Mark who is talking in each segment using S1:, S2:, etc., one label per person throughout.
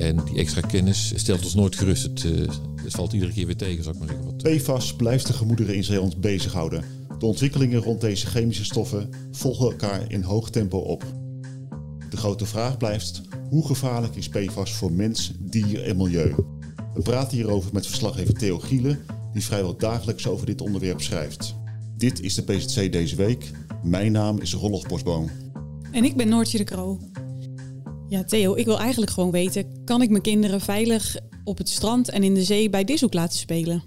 S1: En die extra kennis stelt ons nooit gerust. Het, uh, het valt iedere keer weer tegen, zou ik maar zeggen. Wat...
S2: PFAS blijft de gemoederen in Zeeland bezighouden. De ontwikkelingen rond deze chemische stoffen volgen elkaar in hoog tempo op. De grote vraag blijft: hoe gevaarlijk is PFAS voor mens, dier en milieu? We praten hierover met verslaggever Theo Gielen, die vrijwel dagelijks over dit onderwerp schrijft. Dit is de PZC deze week. Mijn naam is Rollof Bosboom.
S3: En ik ben Noortje de Kroo. Ja, Theo, ik wil eigenlijk gewoon weten: kan ik mijn kinderen veilig op het strand en in de zee bij dishoek laten spelen?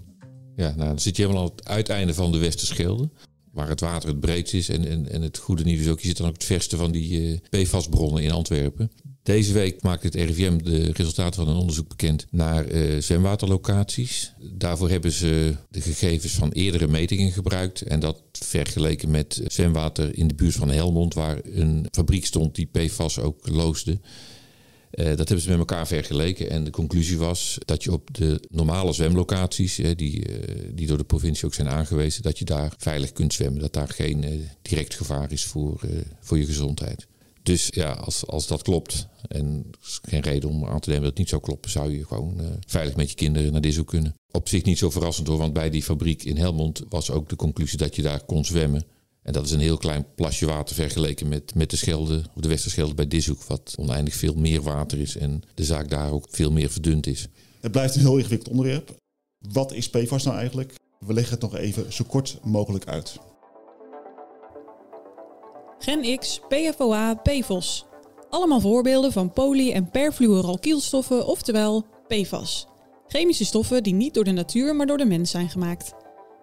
S1: Ja, nou, dan zit je helemaal aan het uiteinde van de Westerschelde. Waar het water het breedst is. En, en, en het goede nieuws ook, je zit dan ook het verste van die uh, PFAS-bronnen in Antwerpen. Deze week maakt het RIVM de resultaten van een onderzoek bekend naar uh, zwemwaterlocaties. Daarvoor hebben ze de gegevens van eerdere metingen gebruikt. En dat vergeleken met zwemwater in de buurt van Helmond, waar een fabriek stond die PFAS ook loosde. Uh, dat hebben ze met elkaar vergeleken en de conclusie was dat je op de normale zwemlocaties, die, uh, die door de provincie ook zijn aangewezen, dat je daar veilig kunt zwemmen. Dat daar geen direct gevaar is voor, voor je gezondheid. Dus ja, als, als dat klopt, en is geen reden om aan te nemen dat het niet zou kloppen, zou je gewoon veilig met je kinderen naar dit kunnen. Op zich niet zo verrassend hoor, want bij die fabriek in Helmond was ook de conclusie dat je daar kon zwemmen. En dat is een heel klein plasje water vergeleken met, met de Schelde, of de Westerschelde bij Dishoek, wat oneindig veel meer water is en de zaak daar ook veel meer verdund is.
S2: Het blijft een heel ingewikkeld onderwerp. Wat is PFAS nou eigenlijk? We leggen het nog even zo kort mogelijk uit.
S3: Gen X, PFOA, PFOS. Allemaal voorbeelden van poly- en perfluoralkylstoffen, oftewel PFAS. Chemische stoffen die niet door de natuur, maar door de mens zijn gemaakt.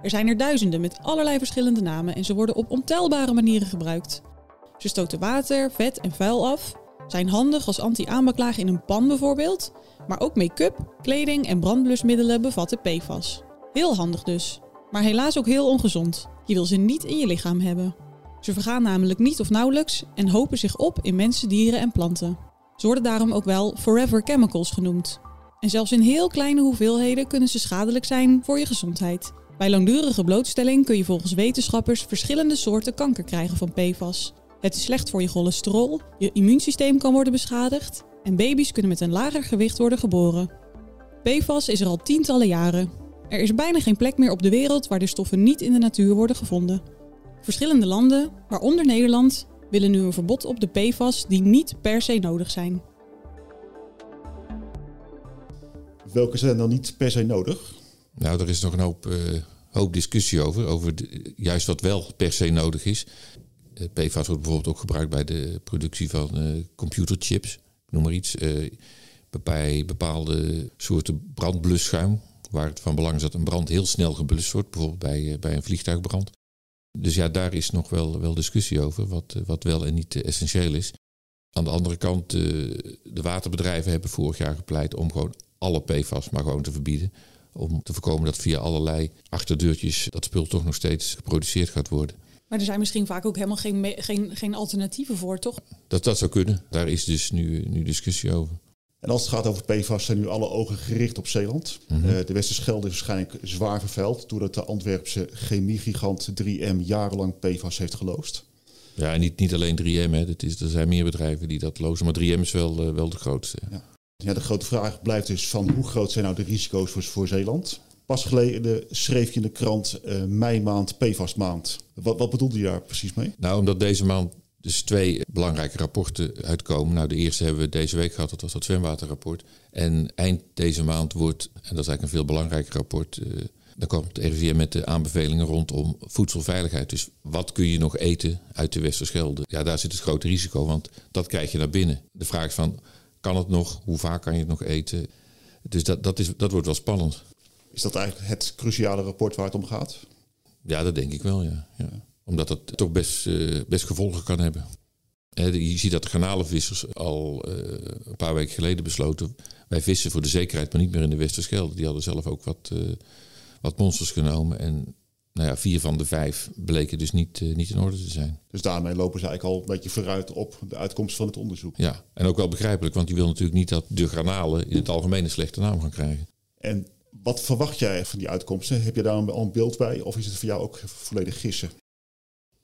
S3: Er zijn er duizenden met allerlei verschillende namen en ze worden op ontelbare manieren gebruikt. Ze stoten water, vet en vuil af, zijn handig als anti-aanbaklaag in een pan bijvoorbeeld, maar ook make-up, kleding en brandblusmiddelen bevatten PFAS. Heel handig dus, maar helaas ook heel ongezond. Je wil ze niet in je lichaam hebben. Ze vergaan namelijk niet of nauwelijks en hopen zich op in mensen, dieren en planten. Ze worden daarom ook wel forever chemicals genoemd. En zelfs in heel kleine hoeveelheden kunnen ze schadelijk zijn voor je gezondheid. Bij langdurige blootstelling kun je volgens wetenschappers verschillende soorten kanker krijgen van PFAS. Het is slecht voor je cholesterol, je immuunsysteem kan worden beschadigd en baby's kunnen met een lager gewicht worden geboren. PFAS is er al tientallen jaren. Er is bijna geen plek meer op de wereld waar de stoffen niet in de natuur worden gevonden. Verschillende landen, waaronder Nederland, willen nu een verbod op de PFAS die niet per se nodig zijn.
S2: Welke zijn dan niet per se nodig?
S1: Nou, er is nog een hoop, uh, hoop discussie over. Over de, juist wat wel per se nodig is. Uh, PFAS wordt bijvoorbeeld ook gebruikt bij de productie van uh, computerchips. Noem maar iets. bij bepaalde soorten brandblusschuim. Waar het van belang is dat een brand heel snel geblust wordt. Bijvoorbeeld bij, bij een vliegtuigbrand. Dus ja, daar is nog wel, wel discussie over. Wat, wat wel en niet essentieel is. Aan de andere kant, de waterbedrijven hebben vorig jaar gepleit om gewoon alle PFAS maar gewoon te verbieden. Om te voorkomen dat via allerlei achterdeurtjes dat spul toch nog steeds geproduceerd gaat worden.
S3: Maar er zijn misschien vaak ook helemaal geen, geen, geen alternatieven voor, toch?
S1: Dat, dat zou kunnen. Daar is dus nu, nu discussie over.
S2: En als het gaat over PFAS zijn nu alle ogen gericht op Zeeland. Mm -hmm. uh, de Westerschelde is waarschijnlijk zwaar vervuild... doordat de Antwerpse chemiegigant 3M jarenlang PFAS heeft geloosd.
S1: Ja, en niet, niet alleen 3M. Hè. Dat is, er zijn meer bedrijven die dat lozen. Maar 3M is wel, uh, wel de grootste.
S2: Ja. Ja, de grote vraag blijft dus van hoe groot zijn nou de risico's voor, voor Zeeland? Pas geleden schreef je in de krant uh, mei maand, PFAS maand. Wat, wat bedoelde je daar precies mee?
S1: Nou, omdat deze maand dus twee belangrijke rapporten uitkomen. Nou, de eerste hebben we deze week gehad, dat was dat zwemwaterrapport. En eind deze maand wordt, en dat is eigenlijk een veel belangrijker rapport... Uh, dan komt de RIVM met de aanbevelingen rondom voedselveiligheid. Dus wat kun je nog eten uit de Westerschelde? Ja, daar zit het grote risico, want dat krijg je naar binnen. De vraag is van, kan het nog? Hoe vaak kan je het nog eten? Dus dat, dat, is, dat wordt wel spannend.
S2: Is dat eigenlijk het cruciale rapport waar het om gaat?
S1: Ja, dat denk ik wel, ja. ja. Omdat het toch best, uh, best gevolgen kan hebben. Je ziet dat de garnalenvissers al een paar weken geleden besloten... wij vissen voor de zekerheid, maar niet meer in de Westerschelde. Die hadden zelf ook wat, wat monsters genomen. En nou ja, vier van de vijf bleken dus niet, niet in orde te zijn.
S2: Dus daarmee lopen ze eigenlijk al een beetje vooruit op de uitkomst van het onderzoek.
S1: Ja, en ook wel begrijpelijk, want je wil natuurlijk niet dat de garnalen in het algemeen een slechte naam gaan krijgen.
S2: En wat verwacht jij van die uitkomsten? Heb je daar al een beeld bij of is het voor jou ook volledig gissen?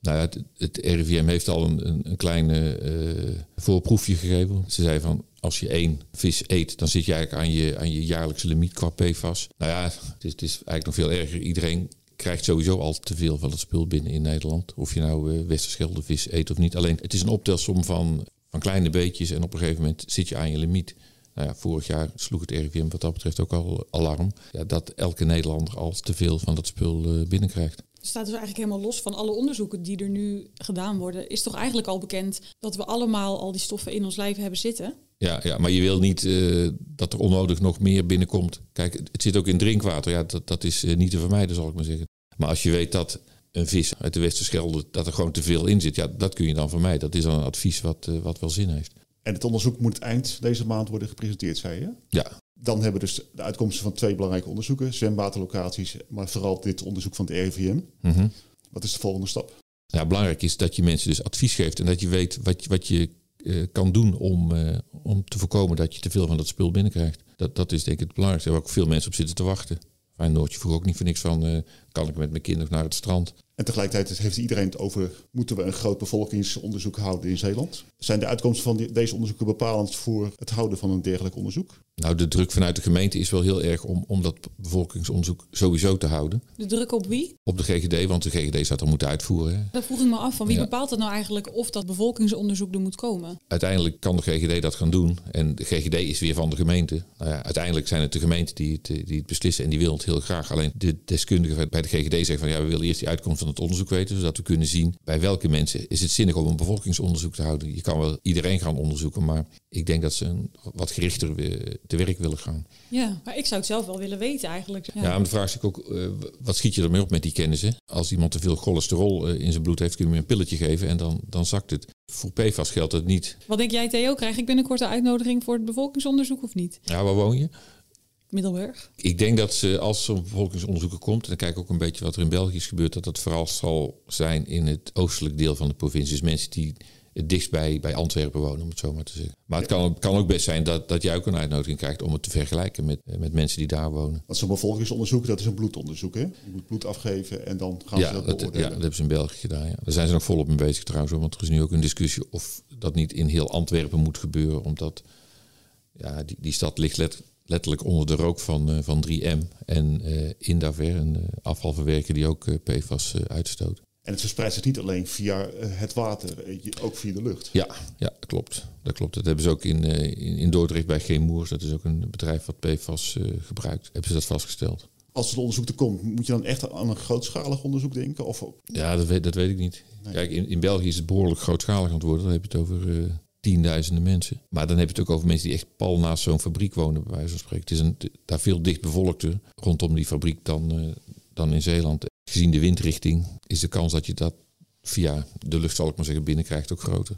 S1: Nou het, het RIVM heeft al een, een, een kleine uh, voorproefje gegeven. Ze zei van als je één vis eet, dan zit je eigenlijk aan je, aan je jaarlijkse limiet qua PFAS. Nou ja, het is, het is eigenlijk nog veel erger. Iedereen krijgt sowieso al te veel van het spul binnen in Nederland. Of je nou uh, vis eet of niet. Alleen het is een optelsom van, van kleine beetjes en op een gegeven moment zit je aan je limiet. Nou ja, vorig jaar sloeg het RIVM wat dat betreft ook al alarm. Ja, dat elke Nederlander al te veel van dat spul uh, binnenkrijgt.
S3: Het staat dus eigenlijk helemaal los van alle onderzoeken die er nu gedaan worden. Is toch eigenlijk al bekend dat we allemaal al die stoffen in ons lijf hebben zitten?
S1: Ja, ja maar je wil niet uh, dat er onnodig nog meer binnenkomt. Kijk, het zit ook in drinkwater. Ja, dat, dat is uh, niet te vermijden, zal ik maar zeggen. Maar als je weet dat een vis uit de Westerschelde, dat er gewoon te veel in zit, ja, dat kun je dan vermijden. Dat is dan een advies wat, uh, wat wel zin heeft.
S2: En het onderzoek moet eind deze maand worden gepresenteerd, zei je?
S1: Ja.
S2: Dan hebben we dus de uitkomsten van twee belangrijke onderzoeken, zwemwaterlocaties, maar vooral dit onderzoek van het RIVM.
S1: Mm -hmm.
S2: Wat is de volgende stap?
S1: Ja, belangrijk is dat je mensen dus advies geeft en dat je weet wat, wat je uh, kan doen om, uh, om te voorkomen dat je te veel van dat spul binnenkrijgt. Dat, dat is denk ik het belangrijkste. Hebben ook veel mensen op zitten te wachten. Fijn Noordje vroeg ook niet voor niks van, uh, kan ik met mijn kinderen naar het strand?
S2: En tegelijkertijd heeft iedereen het over, moeten we een groot bevolkingsonderzoek houden in Zeeland? Zijn de uitkomsten van die, deze onderzoeken bepalend voor het houden van een dergelijk onderzoek?
S1: Nou, de druk vanuit de gemeente is wel heel erg om, om dat bevolkingsonderzoek sowieso te houden.
S3: De druk op wie?
S1: Op de GGD, want de GGD zou dat moeten uitvoeren. Hè?
S3: Dat vroeg ik me af, van wie ja. bepaalt het nou eigenlijk of dat bevolkingsonderzoek er moet komen?
S1: Uiteindelijk kan de GGD dat gaan doen en de GGD is weer van de gemeente. Nou ja, uiteindelijk zijn het de gemeenten die het, die het beslissen en die willen het heel graag. Alleen de deskundigen bij de GGD zeggen van ja, we willen eerst die uitkomst van het onderzoek weten, zodat we kunnen zien bij welke mensen is het zinnig om een bevolkingsonderzoek te houden. Je kan wel iedereen gaan onderzoeken, maar ik denk dat ze een wat gerichter te werk willen gaan.
S3: Ja, maar ik zou het zelf wel willen weten eigenlijk.
S1: Ja, ja maar de vraag is ook, uh, wat schiet je ermee op met die kennis? Hè? Als iemand te veel cholesterol uh, in zijn bloed heeft, kun je hem een pilletje geven en dan, dan zakt het. Voor PFAS geldt het niet.
S3: Wat denk jij Theo, krijg ik binnenkort een uitnodiging voor het bevolkingsonderzoek of niet?
S1: Ja, waar woon je?
S3: Middelburg.
S1: Ik denk dat ze, als zo'n bevolkingsonderzoek komt, en dan kijk ik ook een beetje wat er in België is gebeurd, dat dat vooral zal zijn in het oostelijk deel van de provincie. Dus mensen die het dichtst bij, bij Antwerpen wonen, om het zo maar te zeggen. Maar het kan, kan ook best zijn dat, dat jij ook een uitnodiging krijgt om het te vergelijken met, met mensen die daar wonen.
S2: Want zo'n bevolkingsonderzoek, dat is een bloedonderzoek, hè? Je moet bloed afgeven en dan gaan
S1: ja,
S2: ze dat,
S1: dat
S2: beoordelen.
S1: Ja, dat hebben ze in België gedaan. Ja. Daar zijn ze nog volop mee bezig trouwens, want er is nu ook een discussie of dat niet in heel Antwerpen moet gebeuren, omdat ja, die, die stad ligt let, letterlijk onder de rook van, uh, van 3M en uh, Indaver, een uh, afvalverwerker die ook PFAS uitstoot.
S2: En het verspreidt zich niet alleen via het water, ook via de lucht.
S1: Ja, ja dat klopt. Dat klopt. Dat hebben ze ook in, in, in Dordrecht bij Geemoers. Dat is ook een bedrijf wat PFAS gebruikt. Hebben ze dat vastgesteld.
S2: Als het onderzoek er komt, moet je dan echt aan een grootschalig onderzoek denken? Of...
S1: Ja, dat weet, dat weet ik niet. Nee. Kijk, in, in België is het behoorlijk grootschalig aan het worden. Dan heb je het over tienduizenden mensen. Maar dan heb je het ook over mensen die echt pal naast zo'n fabriek wonen, bij wijze van spreken. Het is een, daar veel dicht bevolkter rondom die fabriek dan, uh, dan in Zeeland. Gezien de windrichting is de kans dat je dat via de lucht, zal ik maar zeggen, binnenkrijgt ook groter.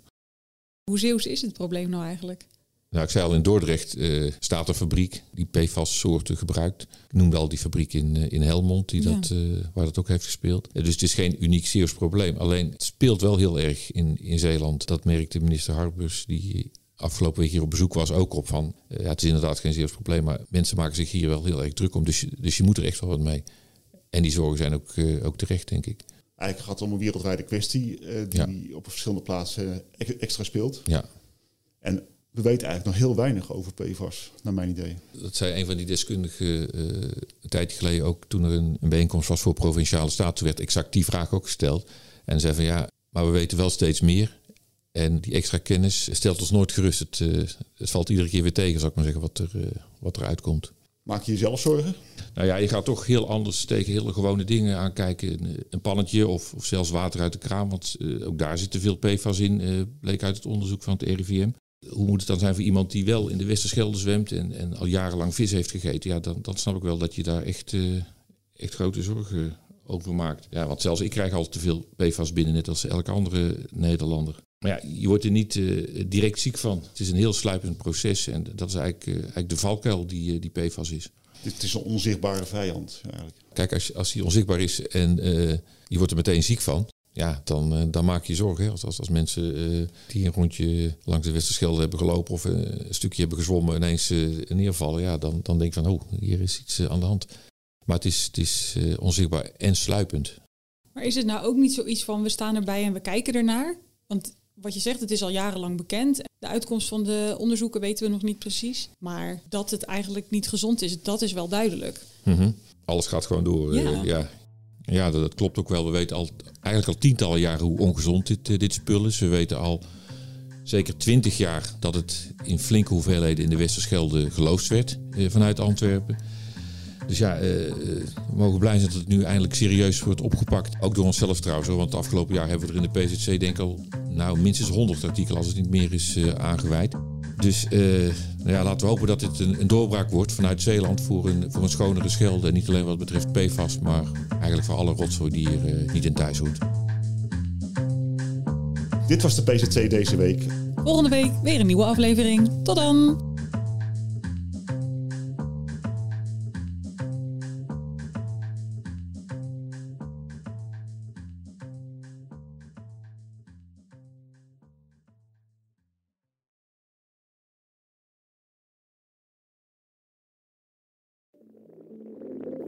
S3: Hoe zeeuws is het probleem nou eigenlijk?
S1: Nou, ik zei al, in Dordrecht uh, staat een fabriek die PFAS-soorten gebruikt. Ik noemde al die fabriek in, uh, in Helmond, die ja. dat, uh, waar dat ook heeft gespeeld. dus het is geen uniek Zeeuws probleem. Alleen het speelt wel heel erg in, in Zeeland. Dat merkte minister Harbus, die afgelopen week hier op bezoek was, ook op van... ja, het is inderdaad geen Zeeuws probleem, maar mensen maken zich hier wel heel erg druk om. Dus, dus je moet er echt wel wat mee. En die zorgen zijn ook, ook terecht, denk ik.
S2: Eigenlijk gaat het om een wereldwijde kwestie die ja. op verschillende plaatsen extra speelt.
S1: Ja.
S2: En we weten eigenlijk nog heel weinig over PFAS, naar mijn idee.
S1: Dat zei een van die deskundigen uh, een tijdje geleden ook toen er een, een bijeenkomst was voor provinciale staten. Toen werd exact die vraag ook gesteld. En zei van ja, maar we weten wel steeds meer. En die extra kennis stelt ons nooit gerust. Het, uh, het valt iedere keer weer tegen, zou ik maar zeggen, wat er, uh, wat er uitkomt.
S2: Maak je jezelf zorgen?
S1: Nou ja, je gaat toch heel anders tegen hele gewone dingen aankijken. Een, een pannetje of, of zelfs water uit de kraan. Want ook daar zit te veel PFAS in, bleek uit het onderzoek van het RIVM. Hoe moet het dan zijn voor iemand die wel in de Westerschelde zwemt en, en al jarenlang vis heeft gegeten? Ja, dan, dan snap ik wel dat je daar echt, uh, echt grote zorgen over maakt. Ja, want zelfs ik krijg al te veel PFAS binnen, net als elke andere Nederlander. Maar ja, je wordt er niet uh, direct ziek van. Het is een heel sluipend proces en dat is eigenlijk, uh, eigenlijk de valkuil die, die PFAS is.
S2: Het is een onzichtbare vijand eigenlijk.
S1: Kijk, als, als die onzichtbaar is en je wordt er meteen ziek van... Ja, dan, dan maak je je zorgen. Hè? Als, als, als mensen die een rondje langs de Westerschelde hebben gelopen... of een stukje hebben gezwommen ineens neervallen... Ja, dan, dan denk je van, oh, hier is iets aan de hand. Maar het is, het is onzichtbaar en sluipend.
S3: Maar is het nou ook niet zoiets van, we staan erbij en we kijken ernaar? Want wat je zegt, het is al jarenlang bekend. De uitkomst van de onderzoeken weten we nog niet precies. Maar dat het eigenlijk niet gezond is, dat is wel duidelijk.
S1: Mm Alles gaat gewoon door. Ja, uh, ja. Ja dat, klopt ook wel. We weten al, eigenlijk al tientallen jaren hoe ongezond dit, uh, dit spul is. We weten al zeker twintig jaar dat het in flinke hoeveelheden in de Westerschelde geloosd werd uh, vanuit Antwerpen. Dus ja, uh, we mogen blij zijn dat het nu eindelijk serieus wordt opgepakt. Ook door onszelf trouwens. Want het afgelopen jaar hebben we er in de PZC denk ik al nou, minstens 100 artikelen als het niet meer is uh, aangeweid. Dus uh, nou ja, laten we hopen dat dit een, een, doorbraak wordt vanuit Zeeland voor een, voor een schonere schelde. En niet alleen wat betreft PFAS, maar eigenlijk voor alle rotzooi die hier niet in thuis hoort.
S2: Dit was de PZC deze week.
S3: Volgende week weer een nieuwe aflevering. Tot dan!